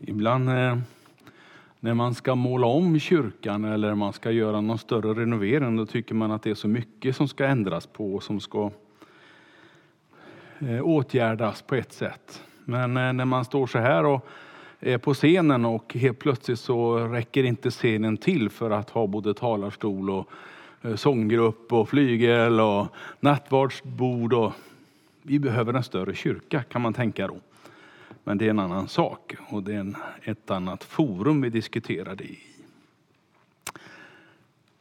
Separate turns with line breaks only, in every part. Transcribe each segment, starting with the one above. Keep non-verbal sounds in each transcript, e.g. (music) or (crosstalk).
Ibland eh, när man ska måla om kyrkan eller man ska göra någon större renovering, då tycker man att det är så mycket som ska ändras på och som ska eh, åtgärdas på ett sätt. Men eh, när man står så här och är på scenen och helt plötsligt så räcker inte scenen till för att ha både talarstol och eh, sånggrupp och flygel och nattvardsbord. Och vi behöver en större kyrka kan man tänka då. Men det är en annan sak och det är en, ett annat forum vi diskuterar det i.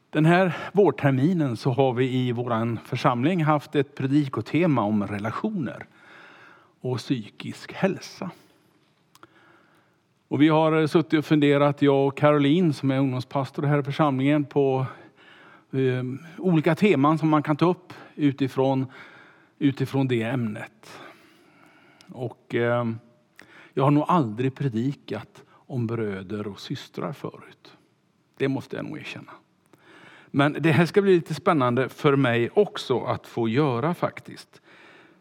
Den här vårterminen så har vi i vår församling haft ett predikotema om relationer och psykisk hälsa. Och vi har suttit och funderat, jag och Caroline som är ungdomspastor här i församlingen, på eh, olika teman som man kan ta upp utifrån, utifrån det ämnet. Och eh, jag har nog aldrig predikat om bröder och systrar förut. Det måste jag nog erkänna. Men det här ska bli lite spännande för mig också att få göra faktiskt.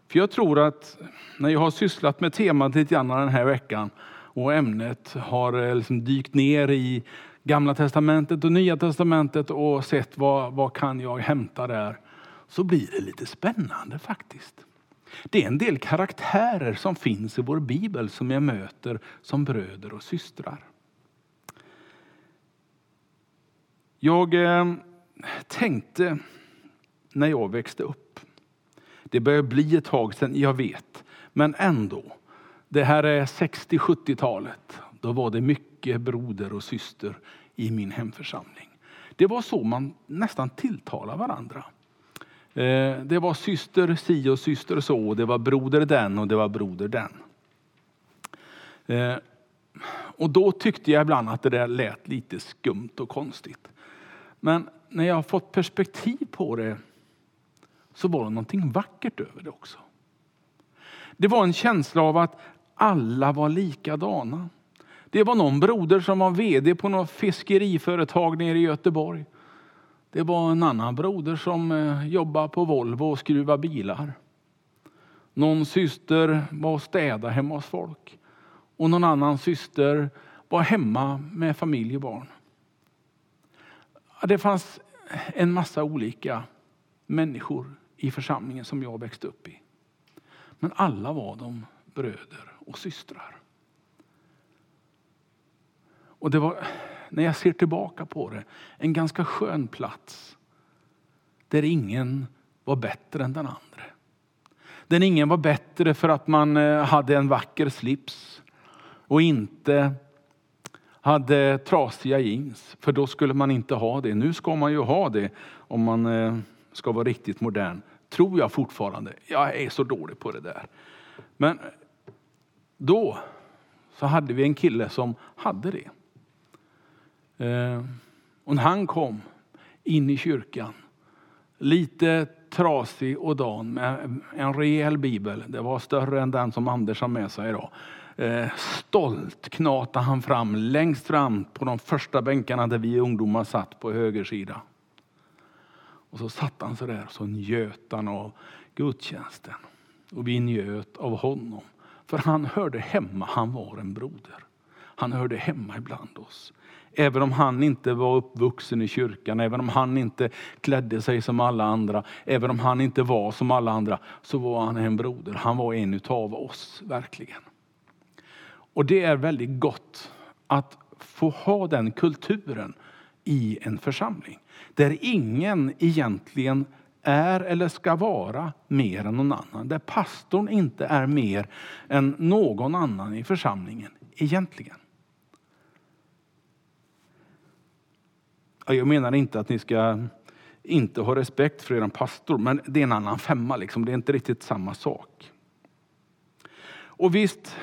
För jag tror att när jag har sysslat med temat lite grann den här veckan och ämnet har eh, liksom dykt ner i Gamla testamentet och Nya testamentet och sett vad, vad kan jag hämta där. Så blir det lite spännande faktiskt. Det är en del karaktärer som finns i vår bibel som jag möter som bröder och systrar. Jag eh, tänkte när jag växte upp, det börjar bli ett tag sedan, jag vet, men ändå. Det här är 60-70-talet. Då var det mycket broder och syster i min hemförsamling. Det var så man nästan tilltalade varandra. Eh, det var syster si och syster så, det var broder den och det var broder den. Eh, och då tyckte jag ibland att det där lät lite skumt och konstigt. Men när jag har fått perspektiv på det så var det någonting vackert över det också. Det var en känsla av att alla var likadana. Det var någon broder som var VD på något fiskeriföretag nere i Göteborg. Det var en annan broder som eh, jobbade på Volvo och skruvade bilar. Någon syster var och städade hemma hos folk. Och någon annan syster var hemma med familj och barn. Det fanns en massa olika människor i församlingen som jag växte upp i. Men alla var de bröder och systrar. Och det var när jag ser tillbaka på det, en ganska skön plats. Där ingen var bättre än den andra. Där ingen var bättre för att man eh, hade en vacker slips och inte hade trasiga jeans. För då skulle man inte ha det. Nu ska man ju ha det om man eh, ska vara riktigt modern. Tror jag fortfarande. Jag är så dålig på det där. Men då så hade vi en kille som hade det. Eh, och när han kom in i kyrkan, lite trasig och dan med en rejäl bibel. Det var större än den som Anders har med sig idag. Eh, stolt knatade han fram längst fram på de första bänkarna där vi ungdomar satt på höger sida. Och så satt han så där och så njöt han av gudstjänsten. Och vi njöt av honom. För han hörde hemma, han var en broder. Han hörde hemma ibland oss. Även om han inte var uppvuxen i kyrkan, även om han inte klädde sig som alla andra, även om han inte var som alla andra, så var han en broder. Han var en utav oss, verkligen. Och det är väldigt gott att få ha den kulturen i en församling. Där ingen egentligen är eller ska vara mer än någon annan. Där pastorn inte är mer än någon annan i församlingen egentligen. Jag menar inte att ni ska inte ha respekt för er pastor, men det är en annan femma. Liksom. Det är inte riktigt samma sak. Och visst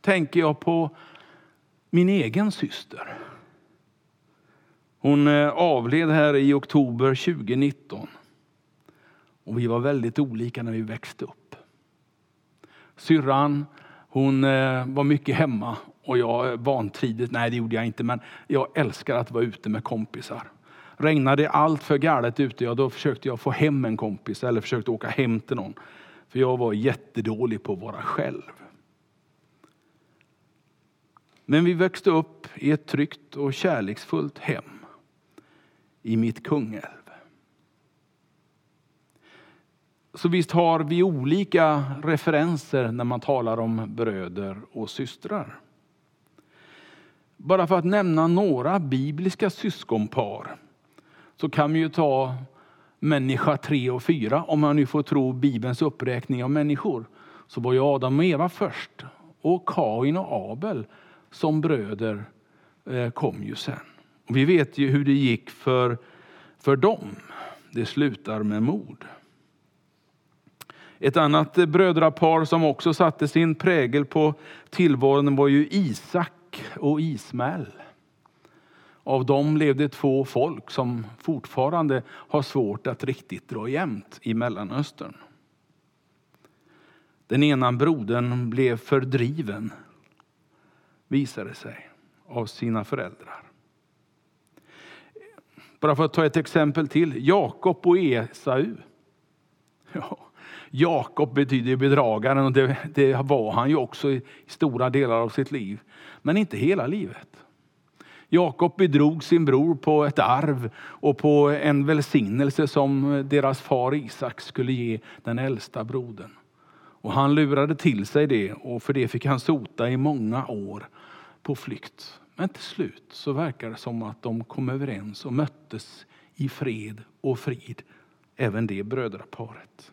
tänker jag på min egen syster. Hon eh, avled här i oktober 2019. Och vi var väldigt olika när vi växte upp. Syrran, hon eh, var mycket hemma och jag eh, vantridigt, nej det gjorde jag inte, men jag älskar att vara ute med kompisar. Regnade allt för galet ute, ja, då försökte jag få hem en kompis eller försökte åka hem till någon. För jag var jättedålig på att vara själv. Men vi växte upp i ett tryggt och kärleksfullt hem i mitt Kungälv. Så visst har vi olika referenser när man talar om bröder och systrar. Bara för att nämna några bibliska syskonpar så kan vi ju ta människa 3 och 4, om man nu får tro Bibelns uppräkning av människor. Så var ju Adam och Eva först och Kain och Abel som bröder eh, kom ju sen. Och vi vet ju hur det gick för, för dem. Det slutar med mord. Ett annat eh, brödrapar som också satte sin prägel på tillvaron var ju Isak och Ismael. Av dem levde två folk som fortfarande har svårt att riktigt dra jämnt i Mellanöstern. Den ena brodern blev fördriven, visade sig, av sina föräldrar. Bara för att ta ett exempel till. Jakob och Esau. Ja, Jakob betyder bedragaren och det, det var han ju också i stora delar av sitt liv. Men inte hela livet. Jakob bedrog sin bror på ett arv och på en välsignelse som deras far Isak skulle ge den äldsta brodern. Och han lurade till sig det och för det fick han sota i många år på flykt. Men till slut så verkar det som att de kom överens och möttes i fred och frid, även det brödraparet.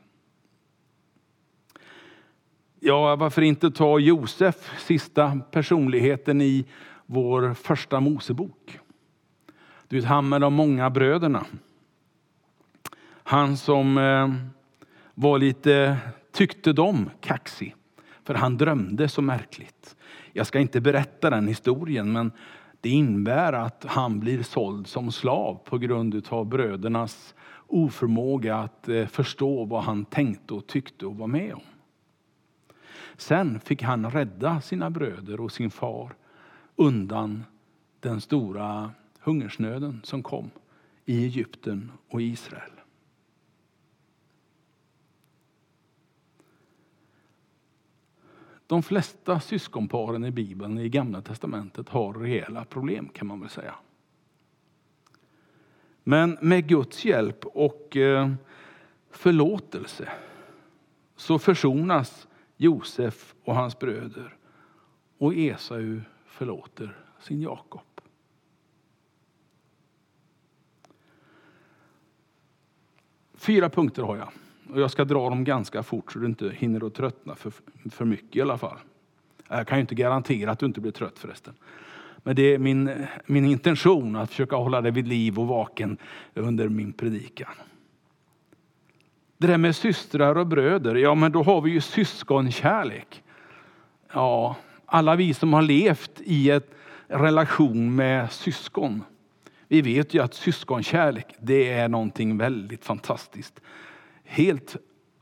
Ja, varför inte ta Josef, sista personligheten i vår första Mosebok. Du vet, han med de många bröderna. Han som eh, var lite, tyckte de, kaxig. För han drömde så märkligt. Jag ska inte berätta den historien, men det innebär att han blir såld som slav på grund av brödernas oförmåga att eh, förstå vad han tänkte och tyckte och var med om. Sen fick han rädda sina bröder och sin far undan den stora hungersnöden som kom i Egypten och Israel. De flesta syskonparen i Bibeln i Gamla testamentet har rejäla problem kan man väl säga. Men med Guds hjälp och eh, förlåtelse så försonas Josef och hans bröder och Esau förlåter sin Jakob. Fyra punkter har jag. Och jag ska dra dem ganska fort så du inte hinner att tröttna för, för mycket i alla fall. Jag kan ju inte garantera att du inte blir trött förresten. Men det är min, min intention att försöka hålla dig vid liv och vaken under min predikan. Det där med systrar och bröder, ja men då har vi ju syskonkärlek. Ja, alla vi som har levt i en relation med syskon. Vi vet ju att syskonkärlek, det är någonting väldigt fantastiskt. Helt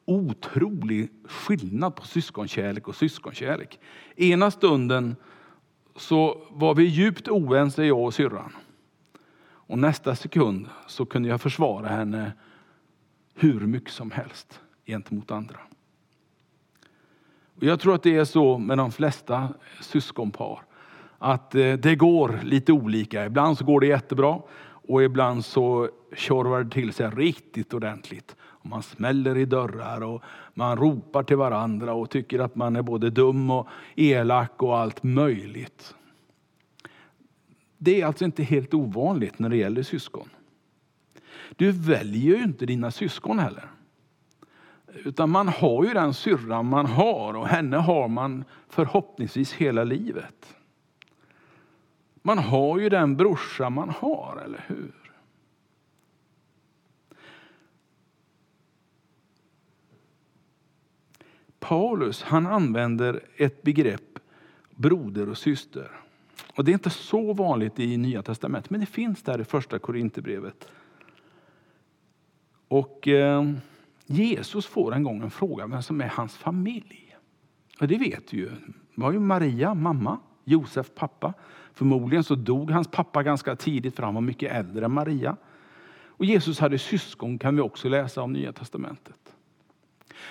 otrolig skillnad på syskonkärlek och syskonkärlek. Ena stunden så var vi djupt oense jag och syrran. Och nästa sekund så kunde jag försvara henne hur mycket som helst gentemot andra. Och jag tror att det är så med de flesta syskonpar. Att eh, det går lite olika. Ibland så går det jättebra och ibland så tjorvar det till sig riktigt ordentligt. Och man smäller i dörrar och man ropar till varandra och tycker att man är både dum och elak och allt möjligt. Det är alltså inte helt ovanligt när det gäller syskon. Du väljer ju inte dina syskon heller. Utan man har ju den syrran man har och henne har man förhoppningsvis hela livet. Man har ju den brorsa man har, eller hur? Paulus han använder ett begrepp broder och syster. Och Det är inte så vanligt i Nya testamentet, men det finns där i första Korinthierbrevet. Och... Eh, Jesus får en gång en fråga vem som är hans familj. Och det vet vi ju. Det var ju Maria, mamma, Josef, pappa. Förmodligen så dog hans pappa ganska tidigt för han var mycket äldre än Maria. Och Jesus hade syskon kan vi också läsa om Nya Testamentet.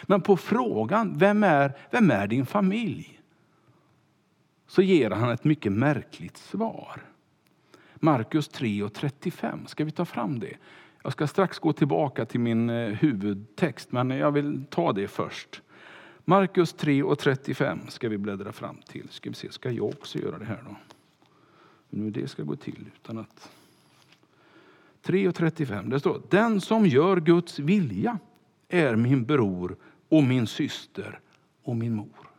Men på frågan, vem är, vem är din familj? så ger han ett mycket märkligt svar. Markus 3 och 35, ska vi ta fram det? Jag ska strax gå tillbaka till min eh, huvudtext, men jag vill ta det först. Markus 3 och 35 ska vi bläddra fram till. Ska vi se, ska jag också göra det här då? Nu det ska gå till utan att... 3 och 35, det står Den som gör Guds vilja är min bror och min syster och min mor.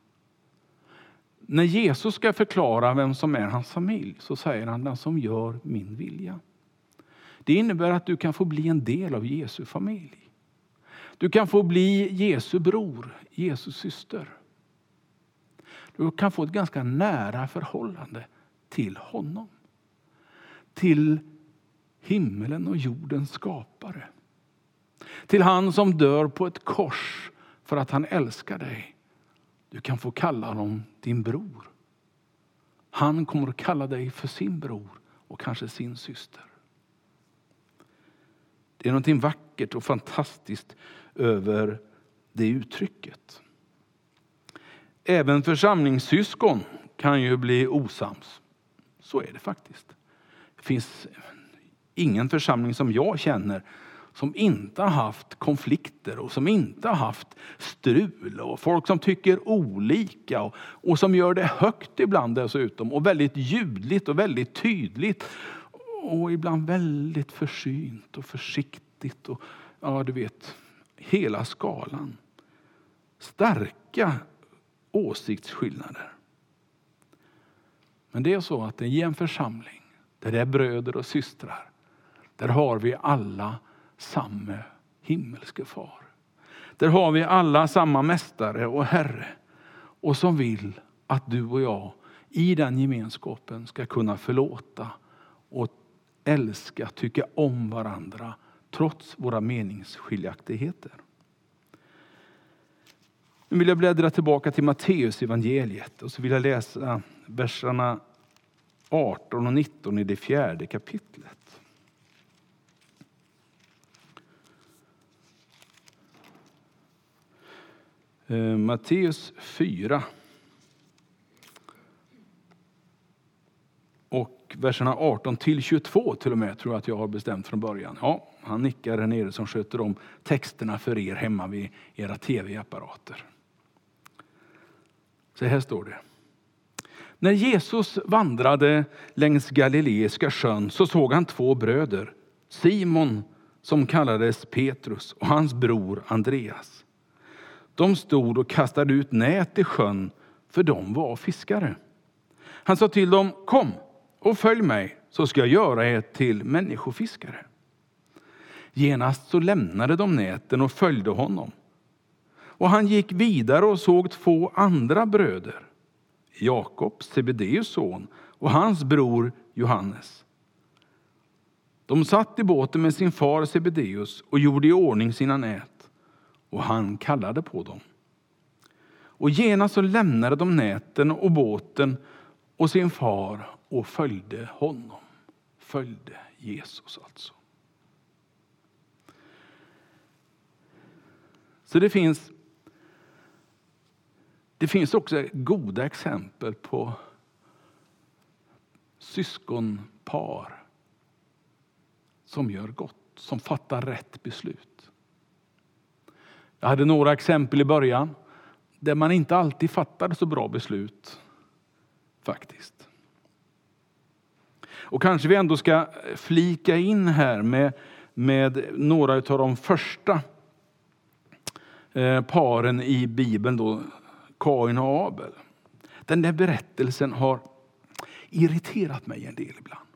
När Jesus ska förklara vem som är hans familj så säger han den som gör min vilja. Det innebär att du kan få bli en del av Jesu familj. Du kan få bli Jesu bror, Jesu syster. Du kan få ett ganska nära förhållande till honom. Till himmelen och jordens skapare. Till han som dör på ett kors för att han älskar dig. Du kan få kalla honom din bror. Han kommer att kalla dig för sin bror och kanske sin syster. Det är något vackert och fantastiskt över det uttrycket. Även församlingssyskon kan ju bli osams. Så är det faktiskt. Det finns ingen församling som jag känner som inte har haft konflikter och som inte har haft strul och folk som tycker olika och, och som gör det högt ibland dessutom och väldigt ljudligt och väldigt tydligt och ibland väldigt försynt och försiktigt och ja, du vet, hela skalan. Starka åsiktsskillnader. Men det är så att i en församling där det är bröder och systrar, där har vi alla samma himmelske far. Där har vi alla samma mästare och herre och som vill att du och jag i den gemenskapen ska kunna förlåta och älska, tycka om varandra trots våra meningsskiljaktigheter. Nu vill jag bläddra tillbaka till Matteus evangeliet och så vill jag läsa verserna 18 och 19 i det fjärde kapitlet. Eh, Matteus 4. Och verserna 18 till 22 till och med tror jag att jag har bestämt från början. Ja, han nickar här nere som sköter om texterna för er hemma vid era tv-apparater. Så här står det. När Jesus vandrade längs Galileiska sjön så såg han två bröder, Simon som kallades Petrus och hans bror Andreas. De stod och kastade ut nät i sjön, för de var fiskare. Han sa till dem, kom och följ mig så ska jag göra er till människofiskare. Genast så lämnade de näten och följde honom. Och han gick vidare och såg två andra bröder, Jakob, Sebedeus son, och hans bror Johannes. De satt i båten med sin far Sebedeus och gjorde i ordning sina nät, och han kallade på dem. Och genast så lämnade de näten och båten och sin far och följde honom. Följde Jesus alltså. Så det finns, det finns också goda exempel på syskonpar som gör gott, som fattar rätt beslut. Jag hade några exempel i början där man inte alltid fattade så bra beslut. Faktiskt. Och kanske vi ändå ska flika in här med, med några av de första eh, paren i Bibeln, då, Kain och Abel. Den där berättelsen har irriterat mig en del ibland.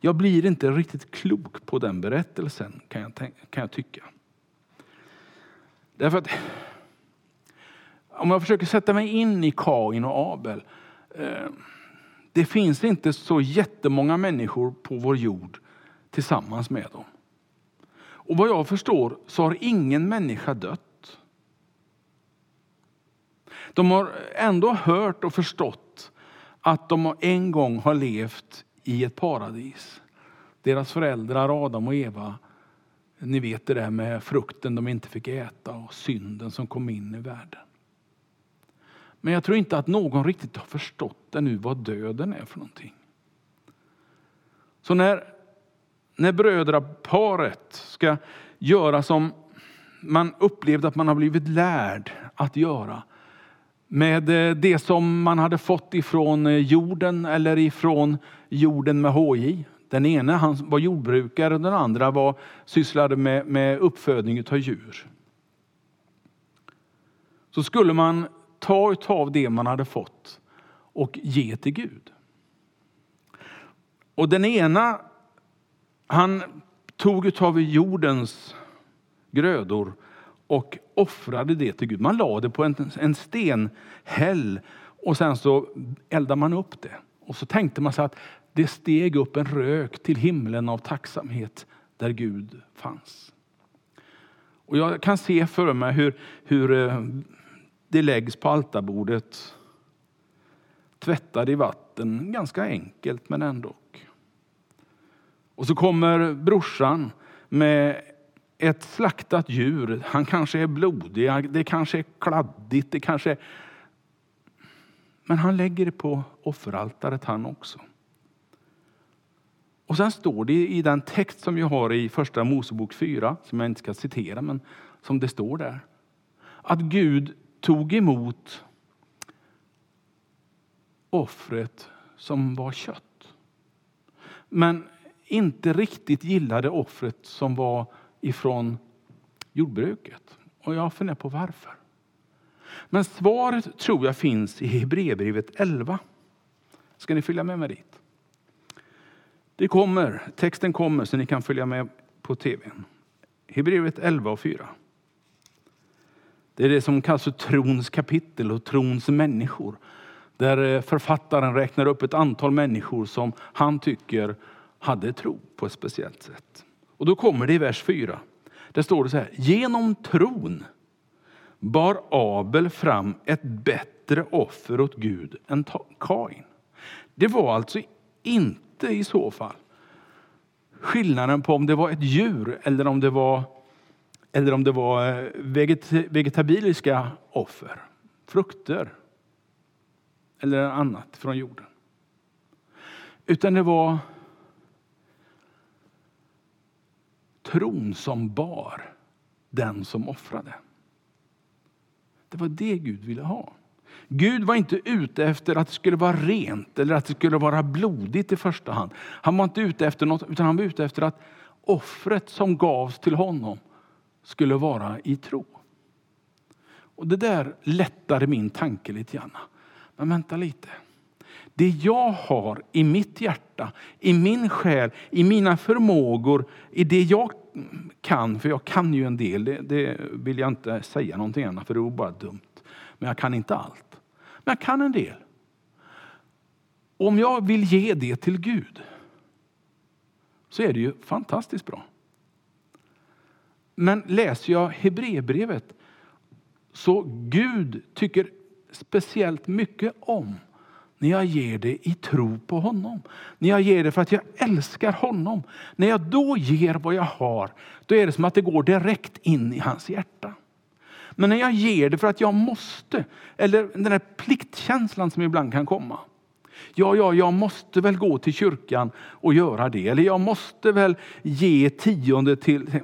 Jag blir inte riktigt klok på den berättelsen kan jag, kan jag tycka. Därför att om jag försöker sätta mig in i Kain och Abel. Eh, det finns inte så jättemånga människor på vår jord tillsammans med dem. Och vad jag förstår så har ingen människa dött. De har ändå hört och förstått att de en gång har levt i ett paradis. Deras föräldrar Adam och Eva, ni vet det där med frukten de inte fick äta och synden som kom in i världen. Men jag tror inte att någon riktigt har förstått ännu vad döden är för någonting. Så när, när brödraparet ska göra som man upplevde att man har blivit lärd att göra med eh, det som man hade fått ifrån eh, jorden eller ifrån jorden med HJ. Den ene han var jordbrukare och den andra var, sysslade med, med uppfödning av djur. Så skulle man ta av det man hade fått och ge till Gud. Och den ena, han tog av jordens grödor och offrade det till Gud. Man lade det på en, en stenhäll och sen så eldade man upp det. Och så tänkte man sig att det steg upp en rök till himlen av tacksamhet där Gud fanns. Och jag kan se för mig hur, hur eh, det läggs på altarbordet tvättade i vatten, ganska enkelt men ändå. Och så kommer brorsan med ett slaktat djur. Han kanske är blodig, det kanske är kladdigt, det kanske är... Men han lägger det på offeraltaret han också. Och sen står det i den text som jag har i första Mosebok 4, som jag inte ska citera, men som det står där. Att Gud tog emot offret som var kött. Men inte riktigt gillade offret som var ifrån jordbruket. Och jag funderar på varför. Men svaret tror jag finns i Hebreerbrevet 11. Ska ni följa med mig dit? Det kommer, texten kommer så ni kan följa med på tvn. Hebreerbrevet 11 och 4. Det är det som kallas för trons kapitel och trons människor. Där eh, författaren räknar upp ett antal människor som han tycker hade tro på ett speciellt sätt. Och då kommer det i vers 4. Där står det så här. Genom tron bar Abel fram ett bättre offer åt Gud än Kain. Det var alltså inte i så fall skillnaden på om det var ett djur eller om det var, eller om det var eh, veget, vegetabiliska offer, frukter eller annat från jorden. Utan det var tron som bar den som offrade. Det var det Gud ville ha. Gud var inte ute efter att det skulle vara rent eller att det skulle vara blodigt i första hand. Han var inte ute efter något, utan han var ute efter att offret som gavs till honom skulle vara i tro. Och Det där lättade min tanke lite grann. Men vänta lite. Det jag har i mitt hjärta, i min själ, i mina förmågor, i det jag kan, för jag kan ju en del, det, det vill jag inte säga någonting annat för det vore bara dumt. Men jag kan inte allt. Men jag kan en del. Om jag vill ge det till Gud så är det ju fantastiskt bra. Men läser jag Hebreerbrevet så Gud tycker speciellt mycket om när jag ger det i tro på honom. När jag ger det för att jag älskar honom. När jag då ger vad jag har, då är det som att det går direkt in i hans hjärta. Men när jag ger det för att jag måste, eller den där pliktkänslan som ibland kan komma. Ja, ja, jag måste väl gå till kyrkan och göra det. Eller jag måste väl ge tionde till...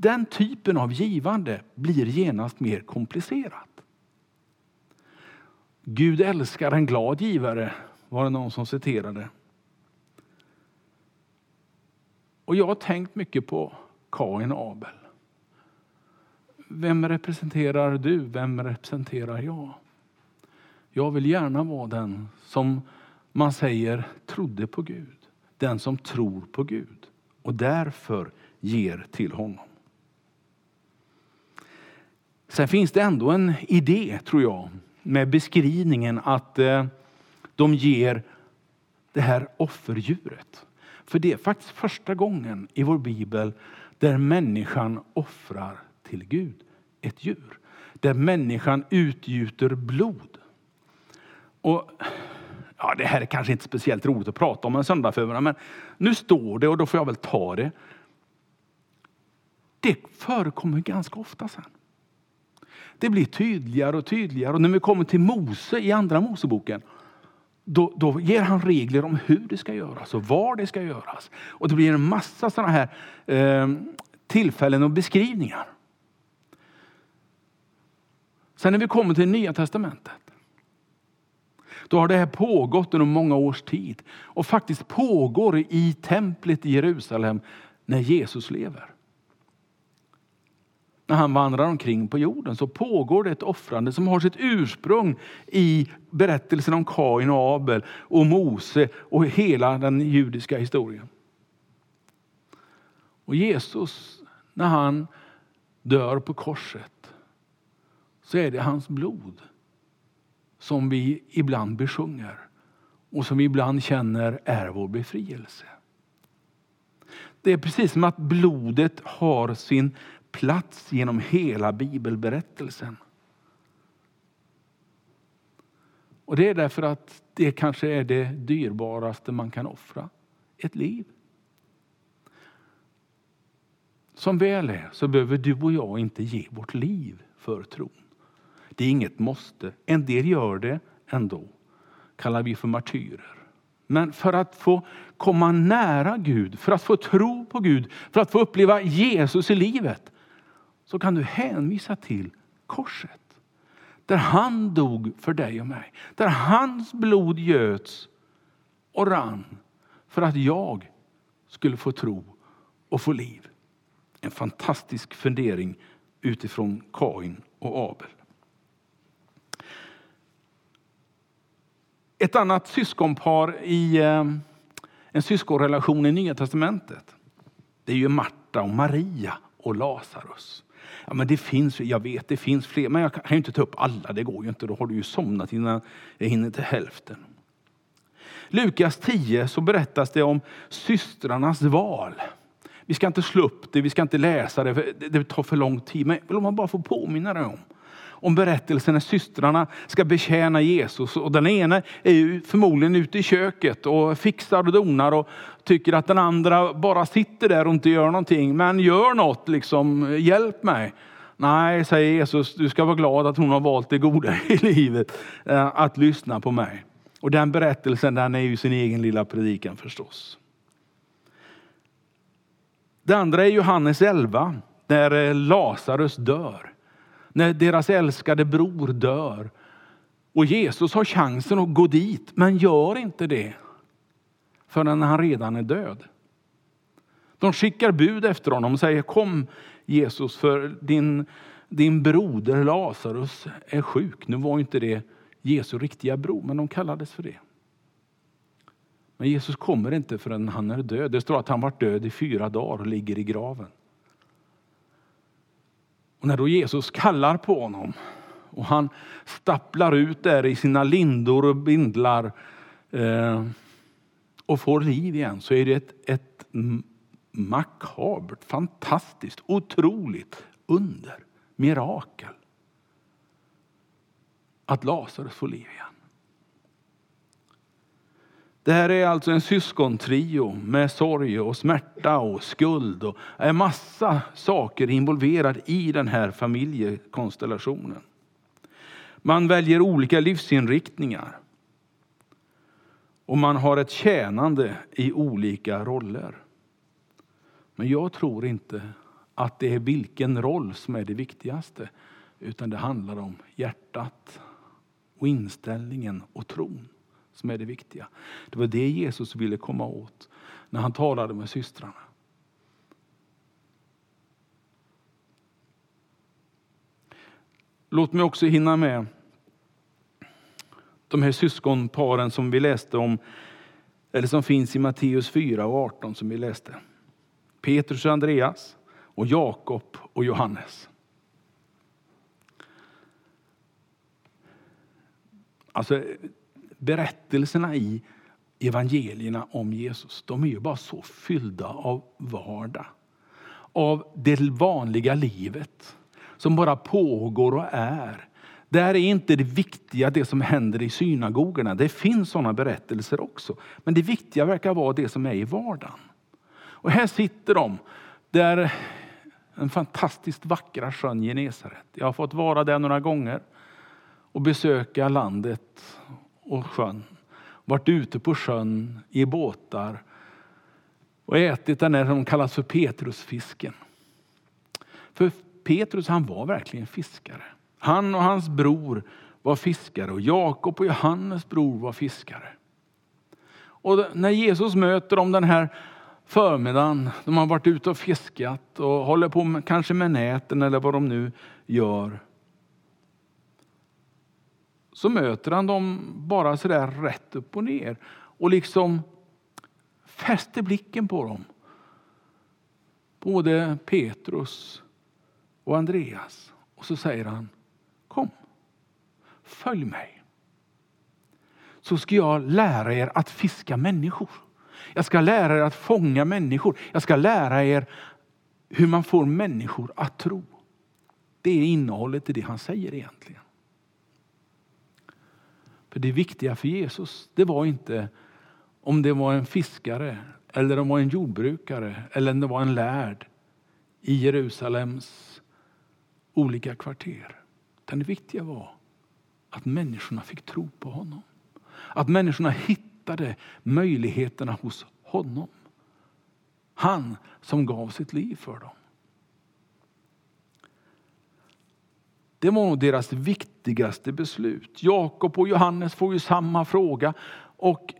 Den typen av givande blir genast mer komplicerat. Gud älskar en glad givare, var det någon som citerade. Och jag har tänkt mycket på Kain och Abel. Vem representerar du? Vem representerar jag? Jag vill gärna vara den som man säger trodde på Gud. Den som tror på Gud och därför ger till honom. Sen finns det ändå en idé, tror jag, med beskrivningen att eh, de ger det här offerdjuret. För det är faktiskt första gången i vår bibel där människan offrar till Gud ett djur. Där människan utgjuter blod. Och ja, Det här är kanske inte speciellt roligt att prata om en söndag men nu står det och då får jag väl ta det. Det förekommer ganska ofta sen. Det blir tydligare och tydligare. Och när vi kommer till Mose i Andra Moseboken, då, då ger han regler om hur det ska göras och var det ska göras. Och det blir en massa sådana här eh, tillfällen och beskrivningar. Sen när vi kommer till Nya Testamentet, då har det här pågått under många års tid och faktiskt pågår i templet i Jerusalem när Jesus lever. När han vandrar omkring på jorden så pågår det ett offrande som har sitt ursprung i berättelsen om Kain och Abel och Mose och hela den judiska historien. Och Jesus, när han dör på korset, så är det hans blod som vi ibland besjunger och som vi ibland känner är vår befrielse. Det är precis som att blodet har sin plats genom hela bibelberättelsen. Och Det är därför att det kanske är det dyrbaraste man kan offra, ett liv. Som väl är så behöver du och jag inte ge vårt liv för tron. Det är inget måste. En del gör det ändå. kallar vi för martyrer. Men för att få komma nära Gud, för att få tro på Gud, för att få uppleva Jesus i livet, så kan du hänvisa till korset. Där han dog för dig och mig. Där hans blod göts och rann för att jag skulle få tro och få liv. En fantastisk fundering utifrån Kain och Abel. Ett annat syskonpar i eh, en syskonrelation i Nya Testamentet, det är ju Marta och Maria och Lazarus. Ja, men det finns, jag vet det finns fler, men jag kan ju inte ta upp alla, det går ju inte. Då har du ju somnat innan jag hinner till hälften. Lukas 10 så berättas det om systrarnas val. Vi ska inte slå upp det, vi ska inte läsa det, för det tar för lång tid. Men låt mig bara få påminna dig om om berättelsen när systrarna ska betjäna Jesus. Och den ena är ju förmodligen ute i köket och fixar och donar och tycker att den andra bara sitter där och inte gör någonting. Men gör något, liksom, hjälp mig. Nej, säger Jesus, du ska vara glad att hon har valt det goda i (laughs) livet, eh, att lyssna på mig. Och den berättelsen den är ju sin egen lilla predikan förstås. Det andra är Johannes 11, där eh, Lazarus dör när deras älskade bror dör. Och Jesus har chansen att gå dit, men gör inte det förrän han redan är död. De skickar bud efter honom och säger kom Jesus för din, din broder Lazarus är sjuk. Nu var inte det Jesu riktiga bror, men de kallades för det. Men Jesus kommer inte förrän han är död. Det står att han varit död i fyra dagar och ligger i graven. Och när då Jesus kallar på honom och han stapplar ut där i sina lindor och bindlar eh, och får liv igen så är det ett, ett makabert, fantastiskt, otroligt under, mirakel. Att Lazarus får liv igen. Det här är alltså en syskontrio med sorg och smärta och skuld och en massa saker involverade i den här familjekonstellationen. Man väljer olika livsinriktningar. Och man har ett tjänande i olika roller. Men jag tror inte att det är vilken roll som är det viktigaste. Utan det handlar om hjärtat och inställningen och tron som är det viktiga. Det var det Jesus ville komma åt när han talade med systrarna. Låt mig också hinna med de här syskonparen som vi läste om, eller som finns i Matteus 4 och 18 som vi läste. Petrus och Andreas och Jakob och Johannes. Alltså, berättelserna i evangelierna om Jesus, de är ju bara så fyllda av vardag. Av det vanliga livet som bara pågår och är. Där är inte det viktiga det som händer i synagogorna. Det finns sådana berättelser också. Men det viktiga verkar vara det som är i vardagen. Och här sitter de, där den fantastiskt vackra sjön Genesaret. Jag har fått vara där några gånger och besöka landet och sjön. Varit ute på sjön i båtar och ätit den där som kallas för Petrusfisken. För Petrus han var verkligen fiskare. Han och hans bror var fiskare och Jakob och Johannes bror var fiskare. Och när Jesus möter dem den här förmiddagen, de har varit ute och fiskat och håller på med, kanske med näten eller vad de nu gör. Så möter han dem bara sådär rätt upp och ner och liksom fäster blicken på dem. Både Petrus och Andreas. Och så säger han, kom, följ mig. Så ska jag lära er att fiska människor. Jag ska lära er att fånga människor. Jag ska lära er hur man får människor att tro. Det är innehållet i det han säger egentligen. För det viktiga för Jesus, det var inte om det var en fiskare eller om det var en jordbrukare eller om det var en lärd i Jerusalems olika kvarter. Utan det viktiga var att människorna fick tro på honom. Att människorna hittade möjligheterna hos honom. Han som gav sitt liv för dem. Det var nog deras viktigaste beslut. Jakob och Johannes får ju samma fråga. Och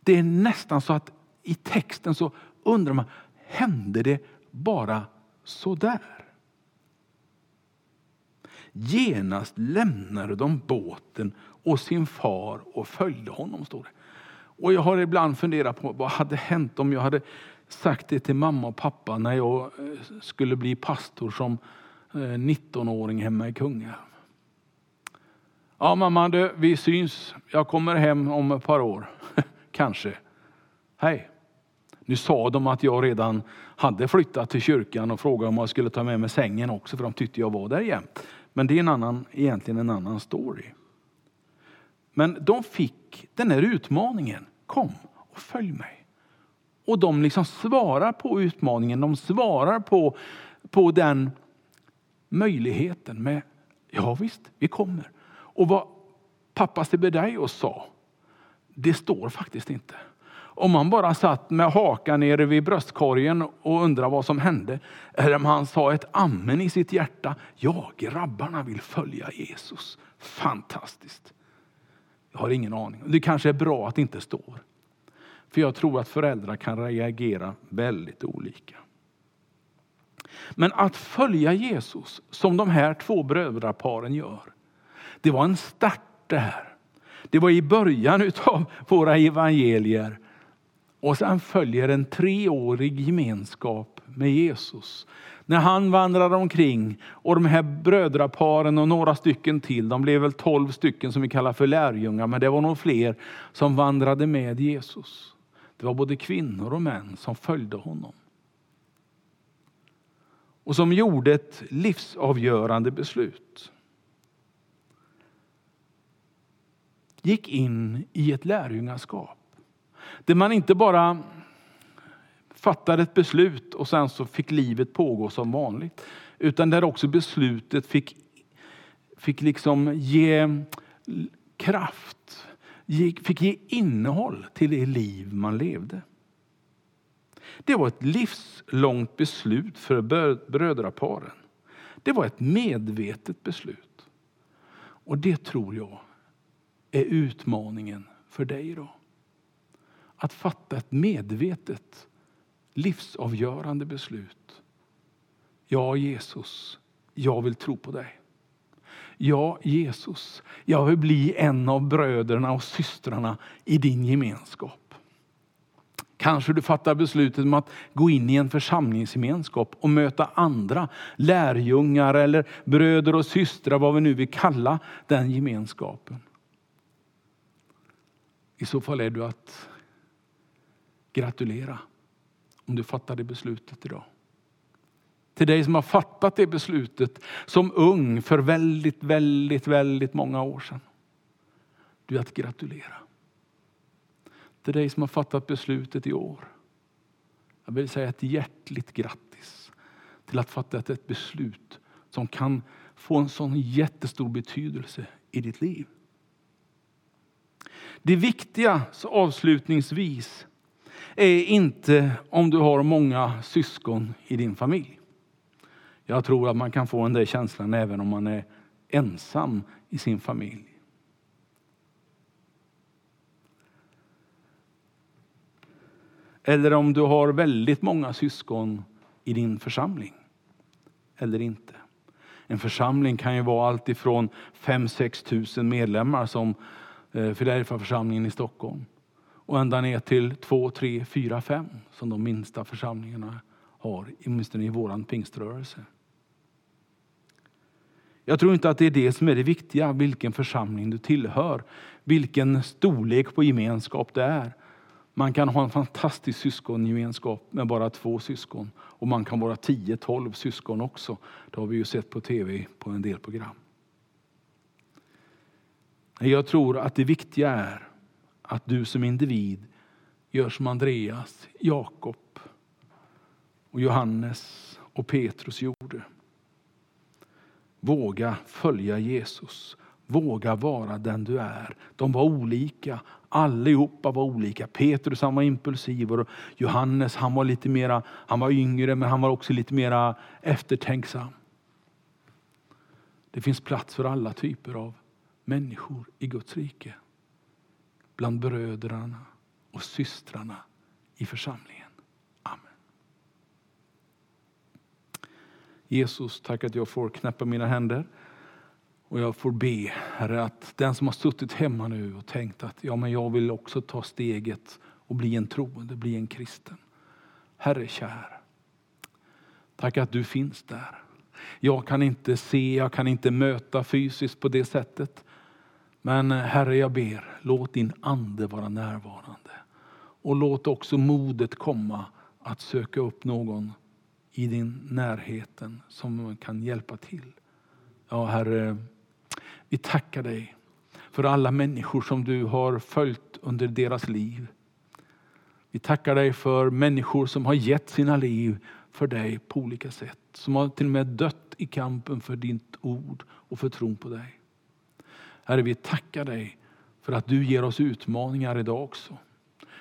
Det är nästan så att i texten så undrar man, hände det bara så där? Genast lämnade de båten och sin far och följde honom, står det. Och jag har ibland funderat på vad hade hänt om jag hade sagt det till mamma och pappa när jag eh, skulle bli pastor som Eh, 19-åring hemma i Kungälv. Ja mamma, du, vi syns. Jag kommer hem om ett par år. (laughs) Kanske. Hej. Nu sa de att jag redan hade flyttat till kyrkan och frågade om jag skulle ta med mig sängen också för de tyckte jag var där jämt. Men det är en annan, egentligen en annan story. Men de fick den här utmaningen. Kom och följ mig. Och de liksom svarar på utmaningen. De svarar på, på den möjligheten med ja visst, vi kommer. Och vad pappa Sebedaios sa, det står faktiskt inte. Om han bara satt med hakan nere vid bröstkorgen och undrade vad som hände. Eller om han sa ett amen i sitt hjärta. Ja, grabbarna vill följa Jesus. Fantastiskt. Jag har ingen aning. Det kanske är bra att det inte står. För jag tror att föräldrar kan reagera väldigt olika. Men att följa Jesus som de här två brödraparen gör. Det var en start det här. Det var i början av våra evangelier. Och sen följer en treårig gemenskap med Jesus. När han vandrar omkring och de här brödraparen och några stycken till, de blev väl tolv stycken som vi kallar för lärjungar, men det var nog fler som vandrade med Jesus. Det var både kvinnor och män som följde honom. Och som gjorde ett livsavgörande beslut. Gick in i ett lärjungaskap. Där man inte bara fattade ett beslut och sen så fick livet pågå som vanligt. Utan där också beslutet fick, fick liksom ge kraft, fick ge innehåll till det liv man levde. Det var ett livslångt beslut för brödraparen. Det var ett medvetet beslut. Och det tror jag är utmaningen för dig idag. Att fatta ett medvetet livsavgörande beslut. Ja, Jesus, jag vill tro på dig. Ja, Jesus, jag vill bli en av bröderna och systrarna i din gemenskap. Kanske du fattar beslutet om att gå in i en församlingsgemenskap och möta andra lärjungar eller bröder och systrar, vad vi nu vill kalla den gemenskapen. I så fall är du att gratulera om du fattar det beslutet idag. Till dig som har fattat det beslutet som ung för väldigt, väldigt, väldigt många år sedan. Du är att gratulera. Till dig som har fattat beslutet i år. Jag vill säga ett hjärtligt grattis till att fatta ett beslut som kan få en sån jättestor betydelse i ditt liv. Det viktiga så avslutningsvis är inte om du har många syskon i din familj. Jag tror att man kan få den där känslan även om man är ensam i sin familj. Eller om du har väldigt många syskon i din församling. Eller inte. En församling kan ju vara allt ifrån 5-6 tusen medlemmar som eh, Filadelfiaförsamlingen församlingen i Stockholm och ända ner till 2, 3, 4, 5 som de minsta församlingarna har, åtminstone i vår pingströrelse. Jag tror inte att det är det som är det viktiga, vilken församling du tillhör, vilken storlek på gemenskap det är. Man kan ha en fantastisk syskongemenskap med bara två syskon och man kan vara 10-12 syskon också. Det har vi ju sett på tv på en del program. Jag tror att det viktiga är att du som individ gör som Andreas, Jakob och Johannes och Petrus gjorde. Våga följa Jesus. Våga vara den du är. De var olika. Allihopa var olika. Petrus han var impulsiv och Johannes han var lite mera, han var yngre men han var också lite mera eftertänksam. Det finns plats för alla typer av människor i Guds rike. Bland bröderna och systrarna i församlingen. Amen. Jesus, tack att jag får knäppa mina händer. Och jag får be, Herre, att den som har suttit hemma nu och tänkt att ja, men jag vill också ta steget och bli en troende, bli en kristen. Herre kär, tack att du finns där. Jag kan inte se, jag kan inte möta fysiskt på det sättet. Men Herre, jag ber, låt din ande vara närvarande. Och låt också modet komma att söka upp någon i din närheten som kan hjälpa till. Ja, Herre, vi tackar dig för alla människor som du har följt under deras liv. Vi tackar dig för människor som har gett sina liv för dig på olika sätt. Som har till och med dött i kampen för ditt ord och för tron på dig. Herre, vi tackar dig för att du ger oss utmaningar idag också.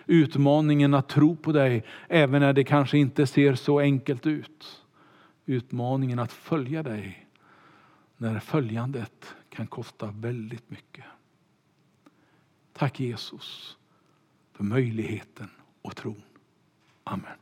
Utmaningen att tro på dig även när det kanske inte ser så enkelt ut. Utmaningen att följa dig när följandet kan kosta väldigt mycket. Tack Jesus för möjligheten och tron. Amen.